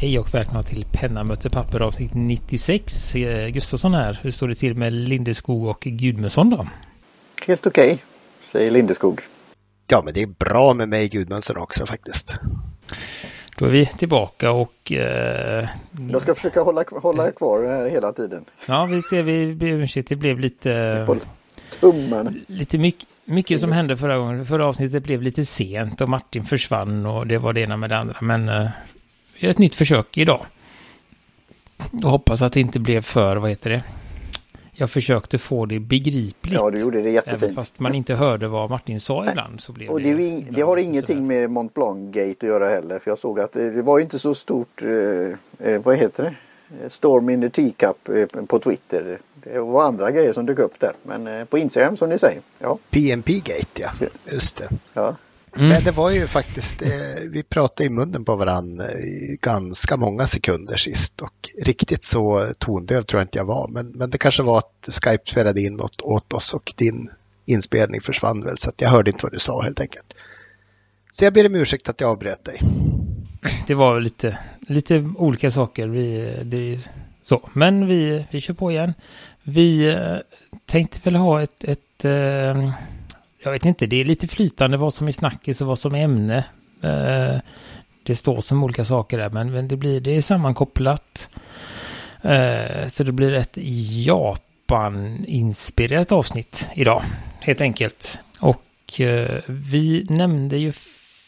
Hej och välkomna till Penna möter papper avsnitt 96. Eh, Gustafsson här. Hur står det till med Lindeskog och Gudmundsson då? Helt okej, okay, säger Lindeskog. Ja, men det är bra med mig Gudmundsson också faktiskt. Då är vi tillbaka och... Eh, Jag ska försöka hålla, hålla kvar här hela tiden. Ja, vi ser, vi ber. Det blev lite... Håll tummen. Lite mycket, mycket som hände förra gången. Förra avsnittet blev lite sent och Martin försvann och det var det ena med det andra. Men eh, ett nytt försök idag. Och hoppas att det inte blev för, vad heter det? Jag försökte få det begripligt. Ja, du gjorde det jättefint. Även fast man inte hörde vad Martin sa ibland. Så blev och det, det, det har ingenting sådär. med Mont Blanc Gate att göra heller. För jag såg att det, det var inte så stort, eh, eh vad heter det? Storm in the teacup eh, på Twitter. Det var andra grejer som dök upp där. Men eh, på Instagram som ni säger. Ja. PMP Gate ja, just det. Ja. Mm. Men det var ju faktiskt, eh, vi pratade i munnen på varandra i ganska många sekunder sist och riktigt så tondöv tror jag inte jag var. Men, men det kanske var att Skype spelade in något åt oss och din inspelning försvann väl så att jag hörde inte vad du sa helt enkelt. Så jag ber om ursäkt att jag avbröt dig. Det var lite, lite olika saker. Vi, det, så. Men vi, vi kör på igen. Vi eh, tänkte väl ha ett, ett eh, jag vet inte, det är lite flytande vad som är snackis och vad som är ämne. Eh, det står som olika saker där, men det, blir, det är sammankopplat. Eh, så det blir ett Japan-inspirerat avsnitt idag, helt enkelt. Och eh, vi nämnde ju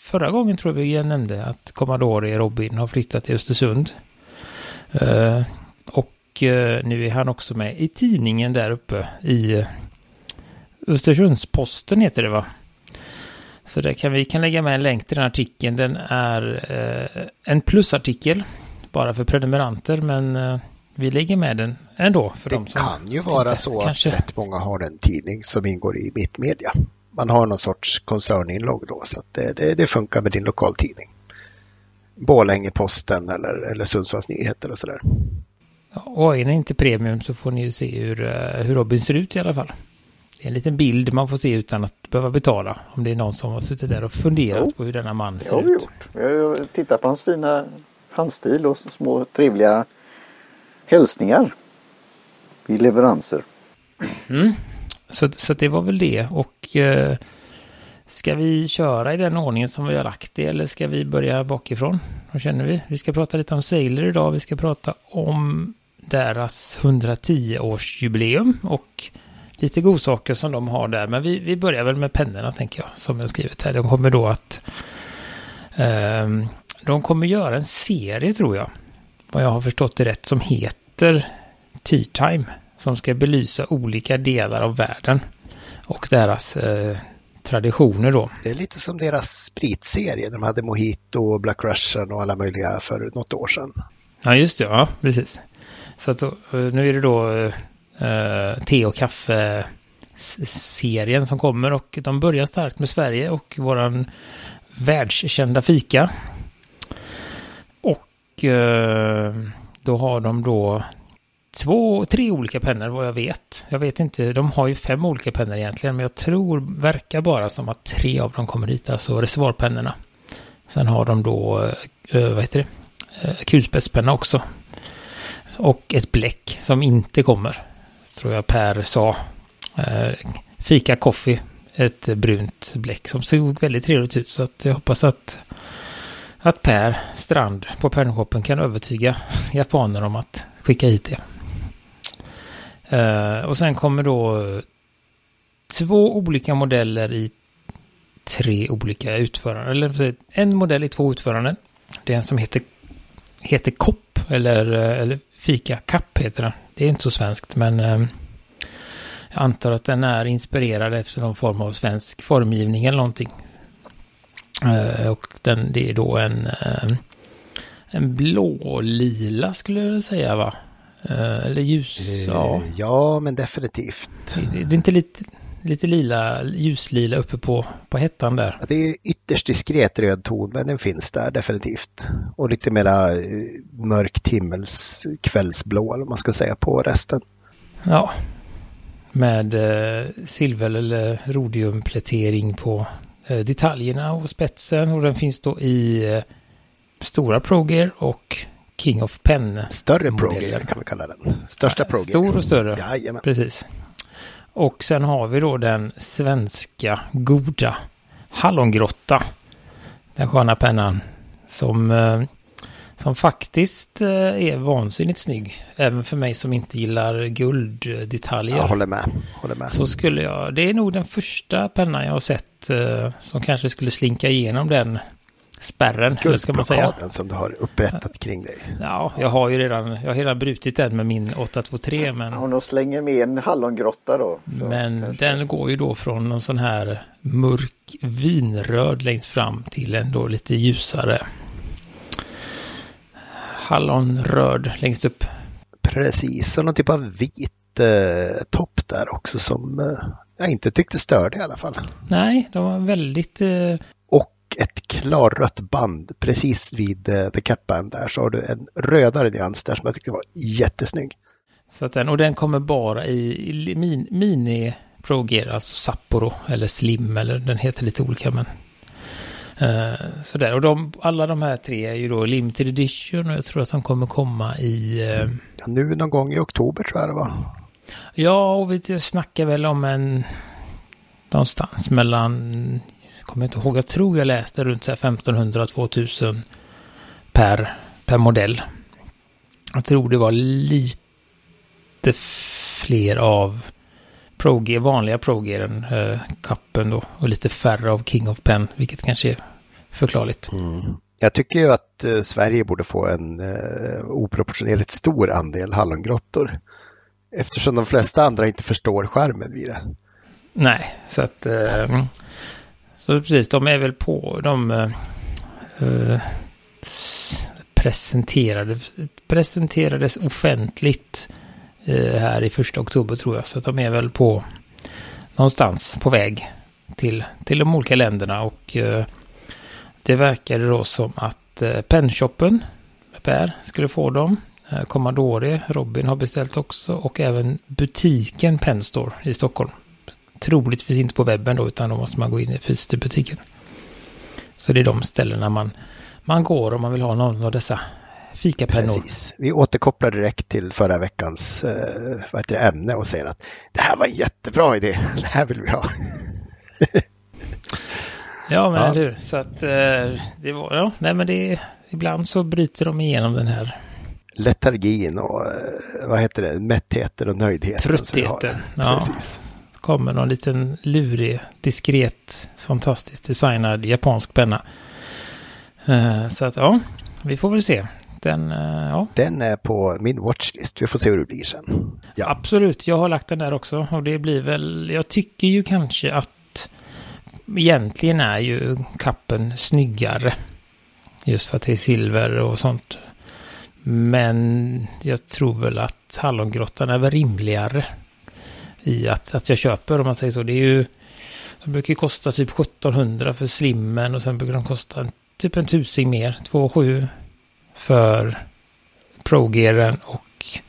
förra gången tror vi jag nämnde att Commodore Robin har flyttat till Östersund. Eh, och eh, nu är han också med i tidningen där uppe i Östersundsposten heter det va? Så där kan vi kan lägga med en länk till den artikeln. Den är eh, en plusartikel bara för prenumeranter men eh, vi lägger med den ändå. För det dem som kan ju vara så kanske... att rätt många har en tidning som ingår i Mittmedia. Man har någon sorts koncerninlogg då så det, det, det funkar med din lokaltidning. Borlänge-Posten eller, eller Sundsvalls Nyheter och sådär. Ja, och är ni inte premium så får ni ju se hur, eh, hur Robin ser ut i alla fall. Det är en liten bild man får se utan att behöva betala. Om det är någon som har suttit där och funderat jo, på hur denna man ser ut. Det har vi gjort. Vi har tittat på hans fina handstil och små trevliga hälsningar i leveranser. Mm. Så, så det var väl det. Och eh, ska vi köra i den ordningen som vi har lagt det eller ska vi börja bakifrån? Vad känner vi? Vi ska prata lite om Sailor idag. Vi ska prata om deras 110-årsjubileum och lite godsaker som de har där. Men vi, vi börjar väl med pennorna tänker jag, som jag skrivit här. De kommer då att... Eh, de kommer göra en serie tror jag, vad jag har förstått det rätt, som heter Tea Time. Som ska belysa olika delar av världen och deras eh, traditioner då. Det är lite som deras spritserie. De hade Mojito, Black Russian och alla möjliga för något år sedan. Ja, just det. Ja, precis. Så att då, eh, nu är det då eh, te och kaffe serien som kommer och de börjar starkt med Sverige och våran världskända fika. Och eh, då har de då två, tre olika pennor vad jag vet. Jag vet inte, de har ju fem olika pennor egentligen, men jag tror, verkar bara som att tre av dem kommer hit, alltså reservoarpennorna. Sen har de då, eh, eh, vad heter det, eh, kulspetspenna också. Och ett bläck som inte kommer tror jag Per sa. Eh, fika Coffee, ett brunt bläck som såg väldigt trevligt ut. Så att jag hoppas att, att Per Strand på Pennshoppen kan övertyga japaner om att skicka hit det. Eh, och sen kommer då två olika modeller i tre olika utföranden. Eller en modell i två utföranden. Det är en som heter, heter Kopp eller, eh, eller Fika Kapp heter den. Det är inte så svenskt men eh, jag antar att den är inspirerad efter någon form av svensk formgivning eller någonting. Eh, och den, det är då en, eh, en blå-lila skulle jag säga va? Eller ljus, ja. Ja, men definitivt. Det, det är inte lite, lite lila, ljuslila uppe på, på hettan där. Ja, det är ytterst diskret röd ton, men den finns där definitivt. Och lite mera mörkt himmels kvällsblå, eller man ska säga, på resten. Ja, med eh, silver eller rhodiumplätering på eh, detaljerna och spetsen och den finns då i eh, stora Progear och King of Pen. Större Pro-grejer kan vi kalla den. Största pro Stor och större. Jajamän. Precis. Och sen har vi då den svenska goda Hallongrotta. Den sköna pennan. Som, eh, som faktiskt eh, är vansinnigt snygg. Även för mig som inte gillar gulddetaljer. Jag håller med. Håller med. Så skulle jag, det är nog den första pennan jag har sett eh, som kanske skulle slinka igenom den spärren. eller ska man säga. Guldblockaden som du har upprättat kring dig. Ja, jag har ju redan, jag har redan brutit den med min 823 men... Hon slänger med en hallongrotta då. Men kanske- den går ju då från någon sån här mörk vinröd längst fram till en då lite ljusare hallonröd längst upp. Precis, och någon typ av vit eh, topp där också som eh, jag inte tyckte störde i alla fall. Nej, de var väldigt... Eh, ett klarrött band precis vid eh, the cap band där så har du en rödare nyans där som jag tyckte var jättesnygg. så den, och den kommer bara i, i min, mini Pro Gear, alltså Sapporo eller Slim eller den heter lite olika men. Eh, sådär, och de, alla de här tre är ju då limited edition och jag tror att de kommer komma i... Eh, Ja, nu någon gång i oktober tror jag det var. Ja, och vi snackar väl om en... Någonstans mellan... Jag kommer inte ihåg, jag tror jag läste runt så här 1500-2000 per, per modell. Jag tror det var lite fler av Pro vanliga Pro än eh, kappen då. Och lite färre av King of Pen, vilket kanske är förklarligt. Jag tycker ju att eh, Sverige borde få en eh, oproportionerligt stor andel hallongrottor. Eftersom de flesta andra inte förstår skärmen vid det. Nej, så att... Eh, så precis, de är väl på... De eh, eh, presenterade, presenterades offentligt eh, här i första oktober tror jag. Så de är väl på någonstans på väg till, till de olika länderna. Och eh, det verkade då som att eh, Pennshoppen med Per skulle få dem. Eh, Commodore, Robin har beställt också och även butiken Penstore i Stockholm troligtvis inte på webben då, utan då måste man gå in i fysiskt i butiken. Så det är de ställena man, man går om man vill ha någon av dessa fikapennor. Precis. Vi återkopplar direkt till förra veckans eh, vad heter det, ämne och säger att det här var en jättebra idé. Det här vill vi ha. Ja, men Ja. eller hur. Så att eh, det var, ja, nej men det, ibland så bryter de igenom den här Letargin och eh, vad heter det, mättheten och nöjdheten. Tröttheten, ja. Precis. Kommer någon liten lurig, diskret, fantastiskt designad japansk penna. Eh, så att ja, vi får väl se. Den, eh, ja, Den är på min watchlist. Vi får se hur det blir sen. Ja, Absolut, jag har lagt den där också. Och det blir väl, jag tycker ju kanske att egentligen är ju kappen snyggare. Just för att det är silver och sånt. Men jag tror väl att hallongrottan är väl rimligare. I att, att jag köper om man säger så. Det är ju, de brukar ju kosta typ 1700 för slimmen och sen brukar de kosta typ en tusing mer. 2,7 för Pro-gearen och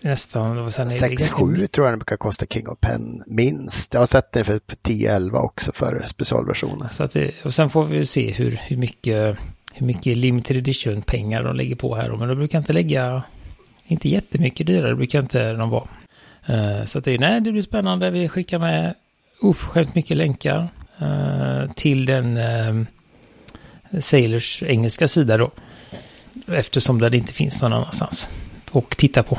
nästan... Och sen är det ganska 6-7 tror jag den brukar kosta King of Pen minst. Jag har sett den för 10-11 också för specialversioner. Så det, och sen får vi se hur, hur, mycket, hur mycket limited edition pengar de lägger på här. Men de brukar inte lägga, inte jättemycket dyrare brukar inte de vara. Eh, så att det, nej, det blir spännande. Vi skickar med oförskämt mycket länkar eh, till den eh, Sailors engelska sida då. Eftersom det inte finns någon annanstans. Och titta på.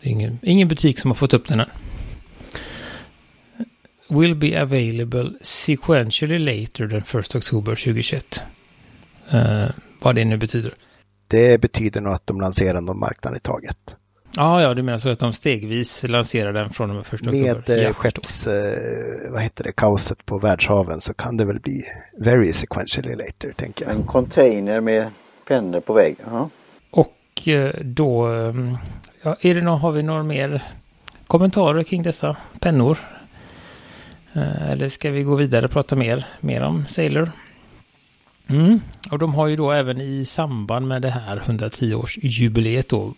Det är ingen, ingen butik som har fått upp den än. Will be available sequentially later than 1 oktober 2021. Uh, vad det nu betyder. Det betyder nog att de lanserar någon marknad i taget. Ja, ja, du menar så att de stegvis lanserar den från och med 1 oktober? Med eh, förstår. skepps, eh, vad heter det, kaoset på världshaven så kan det väl bli very sequentially later, tänker jag. En container med pennor på väggen. Ja. Och eh, då, eh, ja, är det någon, har vi några mer kommentarer kring dessa pennor? Eh, Eller ska vi gå vidare och prata mer, mer om Sailor? Mm. Och de har ju då även i samband med det här 110-årsjubileet då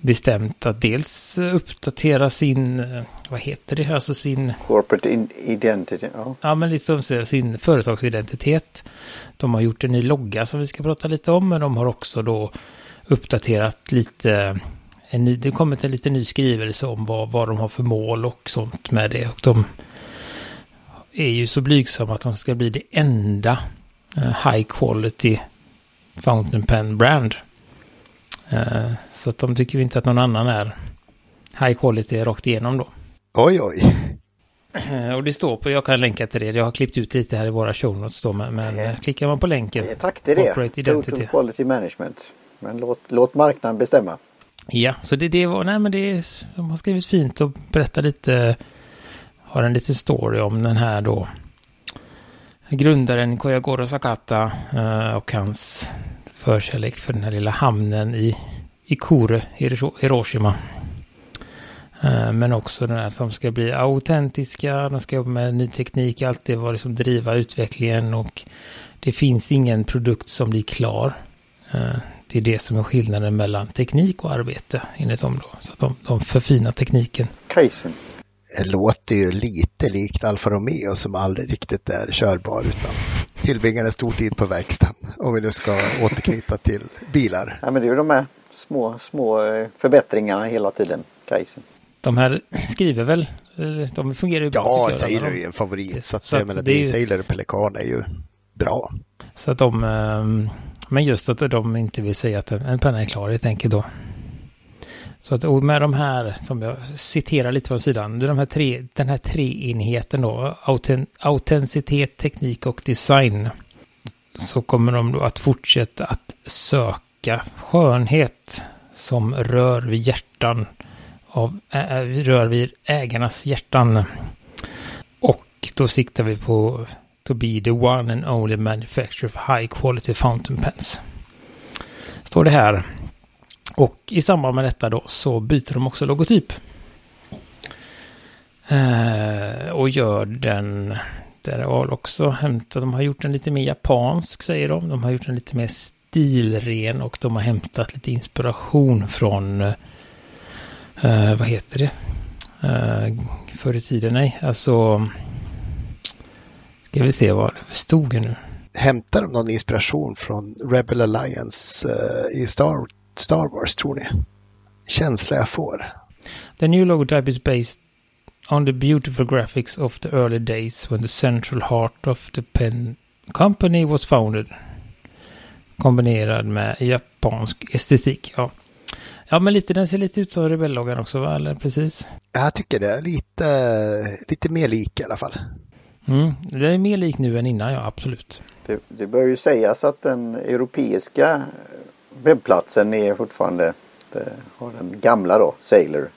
bestämt att dels eh, uppdatera sin, eh, vad heter det, alltså sin Corporate identity. Ja. Ja, men lite som säger, sin företagsidentitet. De har gjort en ny logga som vi ska prata lite om, men de har också då uppdaterat lite. En ny, det kommit en lite ny skrivelse om vad, vad de har för mål och sånt med det. Och de är ju så blygsamma att de ska bli det enda high quality fountain pen brand. Uh, så att de tycker inte att någon annan är high quality rakt igenom då. Oj, oj. Eh, och det står på, jag kan länka till det, jag har klippt ut lite här i våra show notes då, men, men det, klickar man på länken. Det tack till det. Total Quality Management. Men låt, låt marknaden bestämma. Ja, så det, det var, nej men det är, de har skrivit fint och berättat lite, har en liten story om den här då grundaren Koyagoro Sakata eh, och hans förkärlek för den här lilla hamnen i, i Kure, Hiroshima. Eh, men också den här som ska bli autentiska, de ska jobba med ny teknik, alltid vara liksom driva utvecklingen och det finns ingen produkt som blir klar. Eh, det är det som är skillnaden mellan teknik och arbete enligt dem då. Så att de, de förfinar tekniken. Kajsen. Det låter ju lite likt Alfa Romeo som aldrig riktigt är körbar utan tillbringar en stor tid på verkstaden. Om vi nu ska återknyta till bilar. Ja men det är ju de här små, små eh, förbättringarna hela tiden. Kajsen. De här skriver väl, de fungerar ju bra. Ja, Sailor är en favorit. Så, att, så jag menar, det är ju... Sailor och Pelikan är ju bra. Så att de, ehm, men just att de inte vill säga att en penna är klar helt enkelt då. Så att och med de här som jag citerar lite från sidan, de här tre, den här treenheten då, autenticitet, teknik och design. Så kommer de då att fortsätta att söka skönhet som rör vid hjärtan av, äh, rör vid ägarnas hjärtan. Och då siktar vi på to be the one and only manufacturer of high quality fountain pens. Står det här. Och i samband med detta då så byter de också logotyp. Eh, och gör den, där har också hämtat, de har gjort den lite mer japansk säger de. De har gjort den lite mer stilren och de har hämtat lite inspiration från eh, vad heter det? Eh, förr i tiden, nej, alltså... Ska vi se vad det stod nu. Hämtar de någon inspiration från Rebel Alliance eh, i Star, Star Wars, tror ni? Känsla jag får. The new logotype is based on the beautiful graphics of the early days when the central heart of the pen company was founded. Kombinerad med japansk estetik. Ja. Ja, men lite, den ser lite ut som rebelloggan också, va? Eller precis? Jag tycker det. är Lite, lite mer lik i alla fall. Mm, det är mer lik nu än innan, ja absolut. Det, det bör ju sägas att den europeiska webbplatsen är fortfarande har den gamla då, Sailor.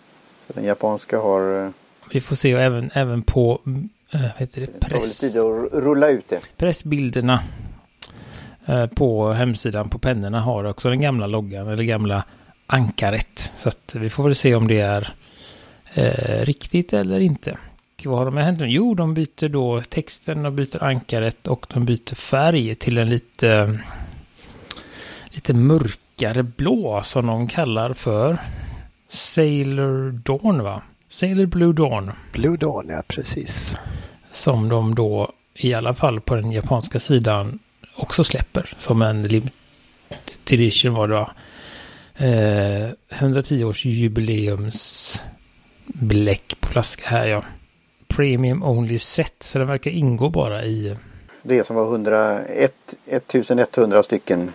Så den japanska har... Eh, Vi får se och även, även på äh, heter det, press... Det att rulla ut det. Pressbilderna äh, på hemsidan på pennorna har också den gamla loggan eller gamla ankaret. Så att vi får väl se om det är eh, riktigt eller inte. Vad har de hänt nu? Jo, de byter då texten, de byter ankaret och de byter färg till en lite, lite mörkare blå som de kallar för Sailor Dawn va? Sailor Blue Dawn. Blue Dawn, ja precis. Som de då i alla fall på den japanska sidan också släpper som en limited edition var det va? Eh, 110 års jubileums bläck på flaska här ja. Premium only set. Så den verkar ingå bara i... Det som var 101, 1100 stycken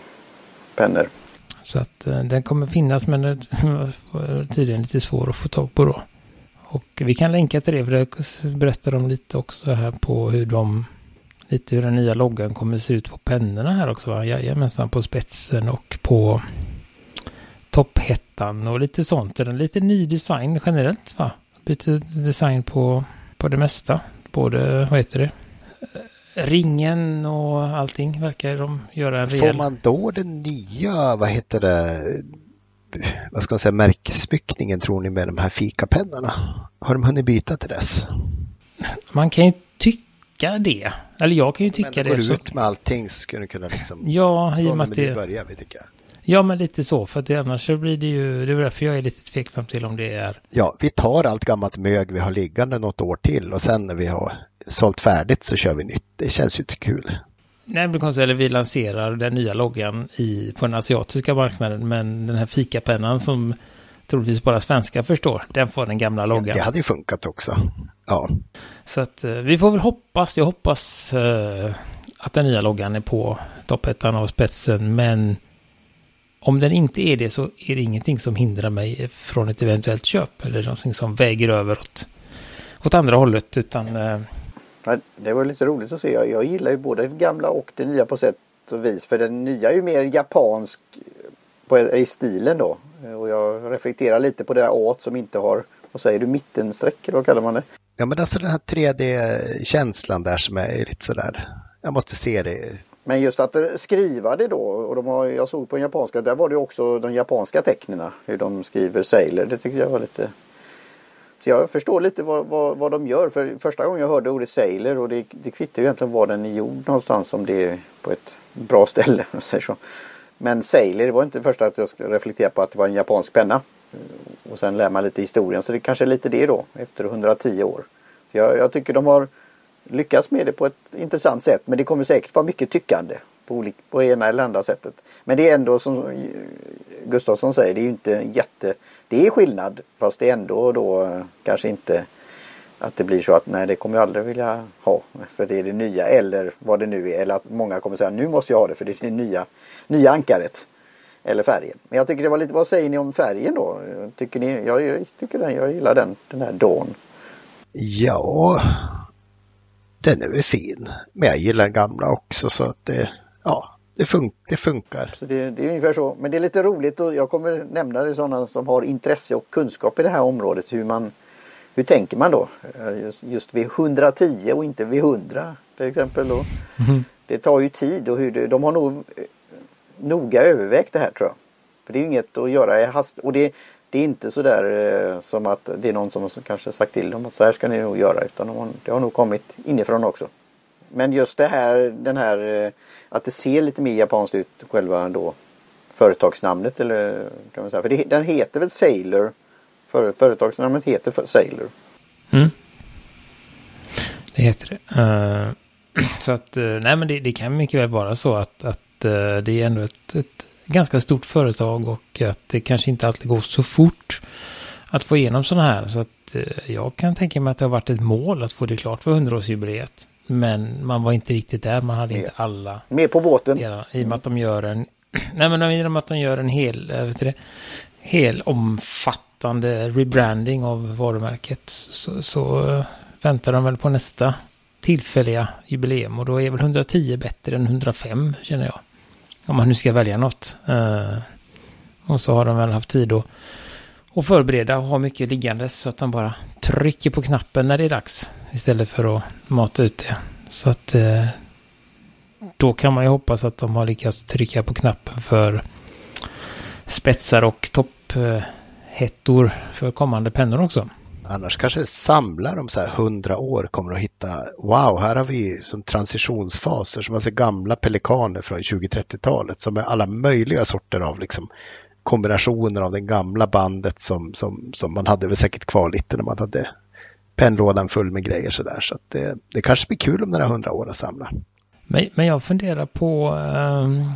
pennor. Så att eh, den kommer finnas men den var tydligen lite svår att få tag på då. Och vi kan länka till det för det berättar de lite också här på hur de lite hur den nya loggan kommer se ut på pennorna här också va? Jajamensan på spetsen och på topphettan och lite sånt. En lite ny design generellt va? Byter design på, på det mesta. Både, vad heter det? Ringen och allting verkar de göra en rejäl... Får man då den nya, vad heter det, vad ska man säga, märkesmyckningen tror ni med de här fikapennorna? Har de hunnit byta till dess? Man kan ju tycka det. Eller jag kan ju tycka det. Men går det. ut med allting så skulle du kunna liksom... Ja, i och med att det... börjar vi tycker jag. Ja, men lite så. För att annars så blir det ju, det är därför jag är lite tveksam till om det är. Ja, vi tar allt gammalt mög vi har liggande något år till och sen när vi har sålt färdigt så kör vi nytt. Det känns ju inte kul. Nej, det konstigt, eller vi lanserar den nya loggan i, på den asiatiska marknaden, men den här fikapennan som troligtvis bara svenska förstår, den får den gamla loggan. Ja, det hade ju funkat också. Ja. Så att eh, vi får väl hoppas, jag hoppas uh, att den nya loggan är på toppettan av spetsen, men om den inte är det så är det ingenting som hindrar mig från ett eventuellt köp eller någonting som väger över åt, åt andra hållet, utan uh, det var lite roligt att se. Jag, jag gillar ju både det gamla och det nya på sätt och vis. För den nya är ju mer japansk på, i stilen då. Och jag reflekterar lite på det där A som inte har, vad säger du, mittenstreck eller vad kallar man det? Ja men alltså den här 3D-känslan där som är lite sådär, jag måste se det. Men just att skriva det då, och de har, jag såg på den japanska, där var det också de japanska tecknen, hur de skriver Sailor, det tycker jag var lite så jag förstår lite vad, vad, vad de gör. För första gången jag hörde ordet Sailor och det, det kvittar ju egentligen var den är gjord någonstans om det är på ett bra ställe. Säger så. Men Sailor, det var inte första att jag skulle reflektera på att det var en japansk penna. Och sen lär man lite historien. Så det kanske är lite det då efter 110 år. Så jag, jag tycker de har lyckats med det på ett intressant sätt. Men det kommer säkert vara mycket tyckande på, olika, på ena eller andra sättet. Men det är ändå som Gustafsson säger, det är ju inte jätte det är skillnad fast det är ändå då eh, kanske inte att det blir så att nej det kommer jag aldrig vilja ha för det är det nya eller vad det nu är eller att många kommer säga nu måste jag ha det för det är det nya, nya ankaret. Eller färgen. Men jag tycker det var lite, vad säger ni om färgen då? Tycker ni, jag, jag tycker den, jag gillar den, den här Dawn. Ja, den är väl fin. Men jag gillar den gamla också så att det, ja, det, fun det funkar. Så det, det, är ungefär så. Men det är lite roligt och jag kommer nämna det sådana som har intresse och kunskap i det här området. Hur, man, hur tänker man då? Eh, just, just vid 110 och inte vid 100 till exempel. Då. Mm. Det tar ju tid och hur det, de har nog eh, noga övervägt det här tror jag. För det är ju inget att göra i hast. Och det, det är inte sådär eh, som att det är någon som kanske sagt till dem att så här ska ni nog göra. Utan de har, det har nog kommit inifrån också. Men just det här, den här eh, att det ser lite mer japanskt ut själva då företagsnamnet eller kan man säga. För det, den heter väl Sailor. För, företagsnamnet heter för Sailor. Mm. Det heter det. Uh, så att, uh, nej men det, det, kan mycket väl vara så att, att uh, det är ändå ett, ett ganska stort företag och att det kanske inte alltid går så fort att få igenom sådana här. Så att jag kan tänka mig att det har varit ett mål att få det klart för hundraårsjubileet. Men man var inte riktigt där, man hade med. inte alla. Med på båten. Ja, I och med att de gör en, nej men i och med att de gör en hel, vet det, hel omfattande rebranding av varumärket så, så uh, väntar de väl på nästa tillfälliga jubileum och då är väl 110 bättre än 105 känner jag. Om man nu ska välja något. Uh, och så har de väl haft tid att, och förbereda och ha mycket liggandes så att de bara trycker på knappen när det är dags. Istället för att mata ut det. Så att eh, då kan man ju hoppas att de har lyckats trycka på knappen för spetsar och topphettor för kommande pennor också. Annars kanske samlar de så här hundra år kommer att hitta, wow, här har vi som transitionsfaser som alltså gamla pelikaner från 20-30-talet som är alla möjliga sorter av liksom kombinationer av det gamla bandet som, som, som man hade väl säkert kvar lite när man hade pennlådan full med grejer sådär. Så att det, det kanske blir kul om några hundra år att samla. Men, men jag funderar på um,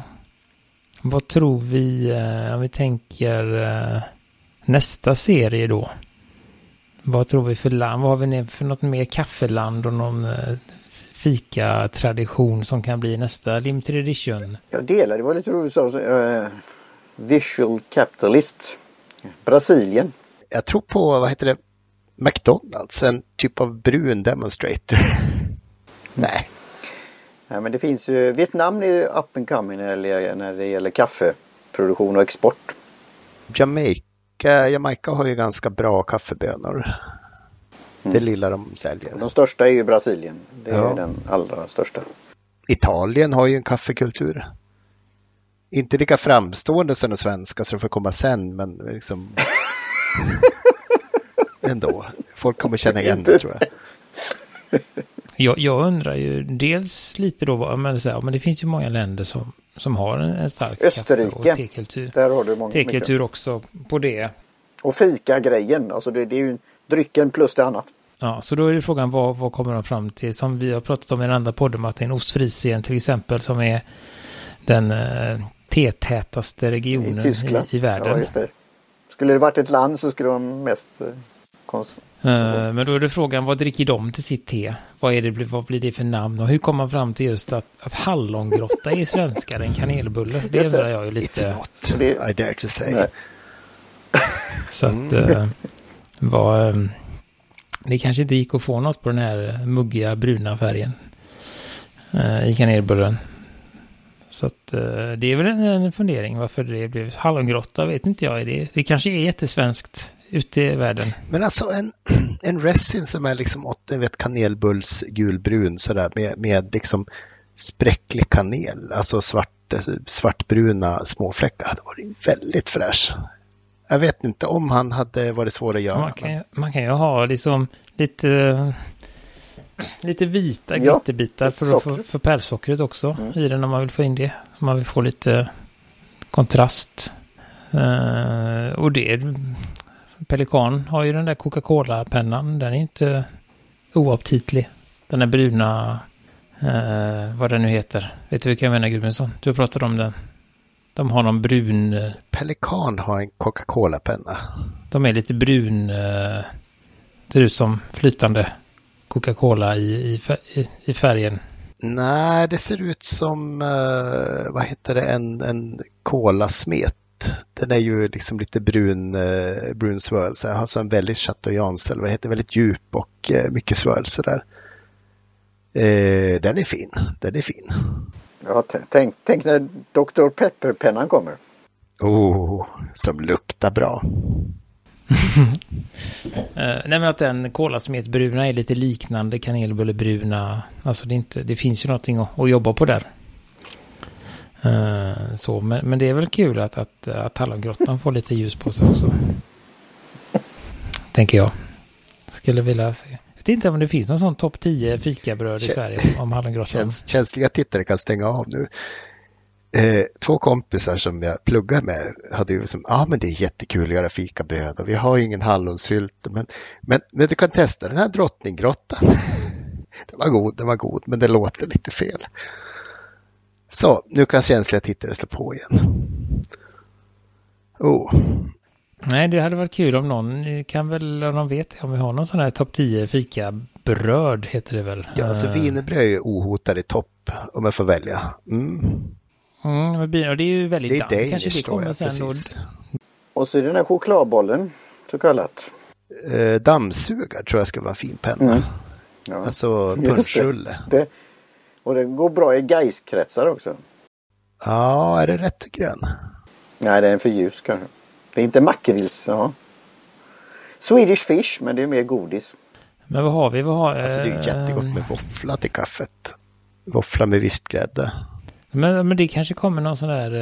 vad tror vi uh, om vi tänker uh, nästa serie då? Vad tror vi för land? Vad har vi för något mer kaffeland och någon uh, fika-tradition som kan bli nästa limited edition? Jag delar, det var lite roligt så, uh, Visual Capitalist Brasilien. Jag tror på, vad heter det, McDonalds, en typ av brun demonstrator. Nej. Nej men det finns ju, Vietnam är ju up and coming när det, gäller, när det gäller kaffeproduktion och export. Jamaica, Jamaica har ju ganska bra kaffebönor. Mm. Det lilla de säljer. De största är ju Brasilien. Det är ja. den allra största. Italien har ju en kaffekultur. Inte lika framstående som den svenska så det får komma sen men liksom ändå. Folk kommer känna igen det tror jag. Jag, jag undrar ju dels lite då, men, så här, men det finns ju många länder som, som har en, en stark Österrike. och tekultur. Där har du många, tekultur också på det. Och fika-grejen, alltså det, det är ju drycken plus det annat. Ja, så då är det frågan vad, vad kommer de fram till? Som vi har pratat om i den andra podden, Martin, ostfrisien till exempel, som är den eh, T-tätaste regionen i, Tyskland. i, i världen. Ja, just det. Skulle det varit ett land så skulle de mest eh, kons uh, Men då är det frågan, vad dricker de till sitt te? Vad, är det, vad blir det för namn? Och hur kommer man fram till just att, att hallongrotta är svenskare än kanelbulle? Det undrar jag ju lite. It's not, I dare to say. Så att, uh, vad... Um, det kanske inte gick att få något på den här muggiga bruna färgen uh, i kanelbullen. Så att uh, det är väl en, en fundering varför det blev hallongrotta vet inte jag. Det, det kanske är jättesvenskt ute i världen. Men alltså en, en resin som är liksom åt, vet, kanelbulls gulbrun sådär med, med liksom spräcklig kanel, alltså svart, svartbruna småfläckar hade varit väldigt fräsch. Jag vet inte om han hade varit svår att göra. Man kan, man kan ju ha liksom lite, lite vita ja, glitterbitar för, för, för pärlsockret också mm. i den om man vill få in det. Om man vill få lite kontrast. Uh, och det Pelikan har ju den där Coca-Cola-pennan. Den är inte oaptitlig. Den är bruna, eh, vad den nu heter. Vet du vilka jag menar Gudmundsson? Du pratade om den. De har någon brun... Eh, Pelikan har en Coca-Cola-penna. De är lite brun. Eh, ser ut som flytande Coca-Cola i, i, i färgen. Nej, det ser ut som, uh, vad heter det, en, en kolasmet den är ju liksom lite brun, eh, brun svörelse. Alltså en väldigt chateaubriand, eller vad heter, väldigt djup och eh, mycket svörelse där. Eh, den är fin, den är fin. Ja, tänk, tänk när Dr. Pepper-pennan kommer. Oh, som luktar bra. Uh, nej men att den kolasmetbruna är lite liknande kanelbullebruna. Alltså det, inte, det finns ju någonting att, att jobba på där. Uh, så, men, men, det är väl kul att, att, att Hallongrottan får lite ljus på sig också. Tänker jag. Skulle vilja se. Jag vet inte om det finns någon sån topp 10 fikabröd i Sverige om Hallongrottan. Käns, känsliga tittare kan stänga av nu. Eh, två kompisar som jag pluggar med hade ju som, ja ah, men det är jättekul att göra fikabröd och vi har ju ingen hallonsylt men, men, men du kan testa den här drottninggrottan. den var god, den var god men det låter lite fel. Så, nu kan känsliga tittare slå på igen. Oh. Nej, det hade varit kul om någon kan väl, om de vet om vi har någon sån här topp 10 fika bröd heter det väl. Ja, alltså wienerbröd är ju ohotad i topp om jag får välja. Mm. Mm, och det är ju väldigt det är danskt. Kanske det kommer sen precis. Och så är det den här chokladbollen så kallat. Eh, dammsugare tror jag ska vara en fin penna. Mm. Ja. Alltså punschrulle. Det, och det går bra i Gais-kretsar också. Ja, är det rätt grön? Nej, det är en för ljus kanske. Det är inte makrils, ja. Swedish Fish, men det är mer godis. Men vad har vi? Vad har, alltså det är ju jättegott med våffla till kaffet. Våffla med vispgrädde. Men, men det kanske kommer någon sån där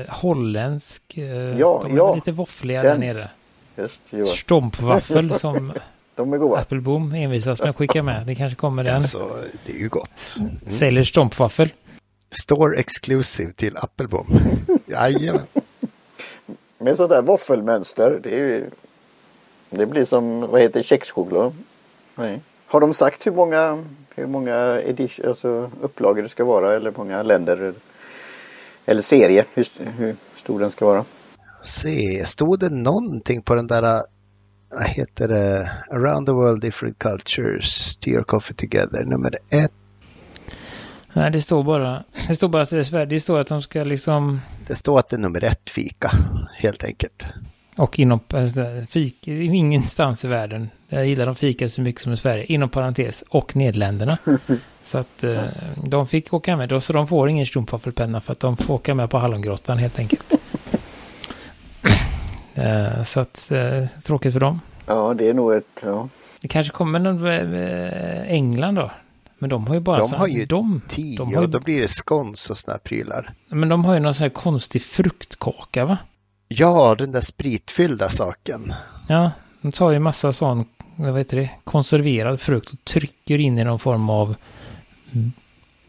eh, holländsk. Eh, ja, ja. lite våffliga där nere. Just, Stompvaffel som De är goda. Appelboom envisas med att skicka med. Det kanske kommer den. Alltså, det är ju gott. Mm. Säljer stompvaffel. Store exclusive till Appelboom. Jajamän. Med sådär våffelmönster. Det, är ju, det blir som, vad heter kexchoklad. Nej. Har de sagt hur många, hur många edition, alltså upplagor det ska vara eller hur många länder? Eller serie, hur, hur stor den ska vara? Se, stod det någonting på den där vad heter det, Around the World Different Cultures, Tea Coffee Together, nummer ett. Nej, det står bara, det står bara så det står att de ska liksom... Det står att det är nummer ett fika, helt enkelt. Och inom, alltså, fika, ingenstans i världen, jag gillar de fika så mycket som i Sverige, inom parentes, och Nederländerna. så att eh, de fick åka med, så de får ingen strumpvaffelpenna för att de får åka med på Hallongrottan helt enkelt. Eh, så att, eh, tråkigt för dem. Ja, det är nog ett, ja. Det kanske kommer någon eh, England då. Men de har ju bara... De så, har ju de, tio de har ju, och då blir det skons och sådana prylar. Men de har ju någon sån här konstig fruktkaka va? Ja, den där spritfyllda saken. Ja, de tar ju massa sån, vad heter det, konserverad frukt och trycker in i någon form av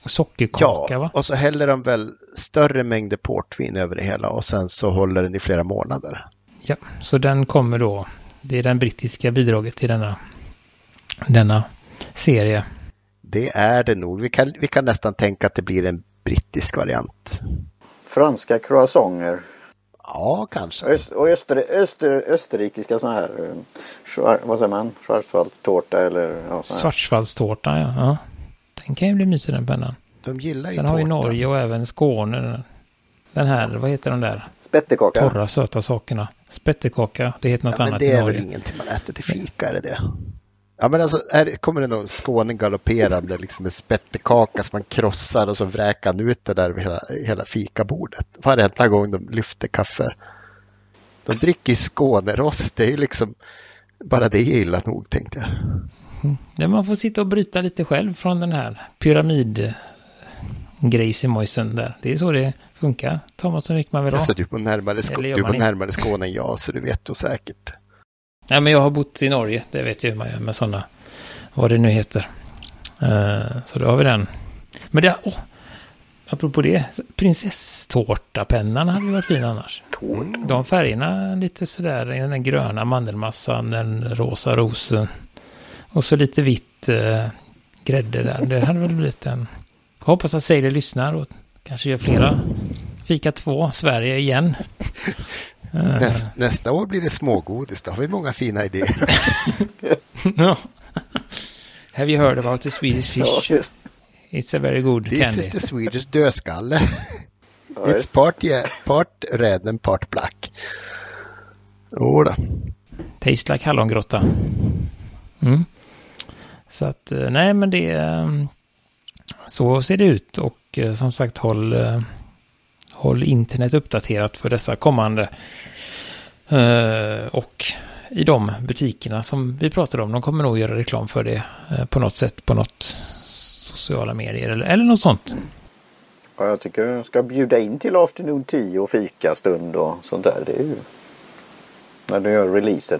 sockerkaka ja, va? och så häller de väl större mängder portvin över det hela och sen så håller den i flera månader. Ja, så den kommer då. Det är den brittiska bidraget till denna denna serie. Det är det nog. Vi kan, vi kan nästan tänka att det blir en brittisk variant. Franska croissanter. Ja, kanske. Öst, och öster, öster, österrikiska sådana här, schwar, vad säger man, schwarzwaldtårta eller ja, Schwarzwaldtårta, ja. ja. Den kan ju bli mysig den pennan. De gillar ju Sen tårta. har ju Norge och även Skåne den här, vad heter de där? Spettekaka. Torra söta sakerna. Spettekaka, det heter något ja, annat men det i är väl ingenting man äter till fika, är det det? Ja men alltså, här kommer det någon skåning galopperande liksom med spettekaka som man krossar och så vräker han ut det där över hela, hela fikabordet. Varenda gång de lyfter kaffe. De dricker Skånerost, det är ju liksom bara det är illa nog tänkte jag. Där man får sitta och bryta lite själv från den här pyramid grejsimojsen där. Det är så det funkar. Tar man så mycket man vill ha. Alltså, du bor närmare, Skå- Eller gör du inte? närmare Skåne än jag så du vet då säkert. Nej, men jag har bott i Norge. Det vet jag hur man gör med sådana. Vad det nu heter. Eh, så då har vi den. Men det... Åh, apropå det. Prinsesstårtapennan hade ju varit fin annars. De färgerna lite sådär. Den gröna mandelmassan, den rosa rosen. Och så lite vitt eh, grädde där. Det hade väl blivit en... Jag hoppas att Sailor lyssnar och kanske gör flera. Fika två, Sverige igen. Näst, nästa år blir det smågodis, då har vi många fina idéer. Have you heard about the Swedish fish? It's a very good This candy. is the Swedish dödskalle. It's part, yeah, part red and part black. Jodå. Taste like hallongrotta. Mm. Så att, eh, nej men det... eh, Så ser det ut och eh, som sagt håll, håll internet uppdaterat för dessa kommande. Eh, Och i de butikerna som vi pratade om, de kommer nog göra reklam för det eh, på något sätt, på något sociala medier eller, eller något sånt. Ja, jag tycker jag ska bjuda in till afternoon tea och fikastund och sånt där. Det är ju när du gör releasen.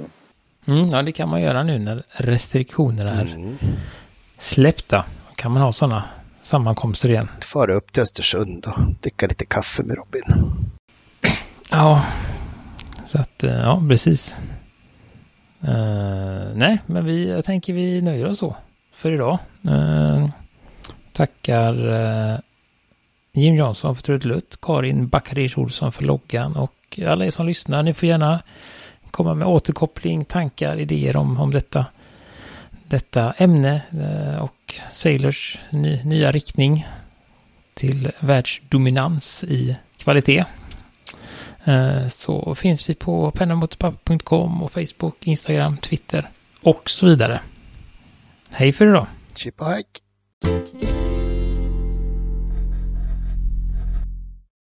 Mm, ja, det kan man göra nu när restriktionerna är Mm. släppta. kan man ha sådana sammankomster igen. Fara upp till Östersund och dricka lite kaffe med Robin. Ja, så att eh, ja, precis. Eh, nej, men vi, jag tänker vi nöjer oss så för idag. Eh, tackar eh, Jim Johnson för trudelutt, Karin Backaric Olsson för loggan och alla er som lyssnar. Ni får gärna komma med återkoppling, tankar, idéer om, om detta, detta ämne eh, och Sailors ny, nya riktning till världsdominans i kvalitet. Eh, så finns vi på pennamotorpapper.com och Facebook, Instagram, Twitter och så vidare. Hej för idag! Chip och hike.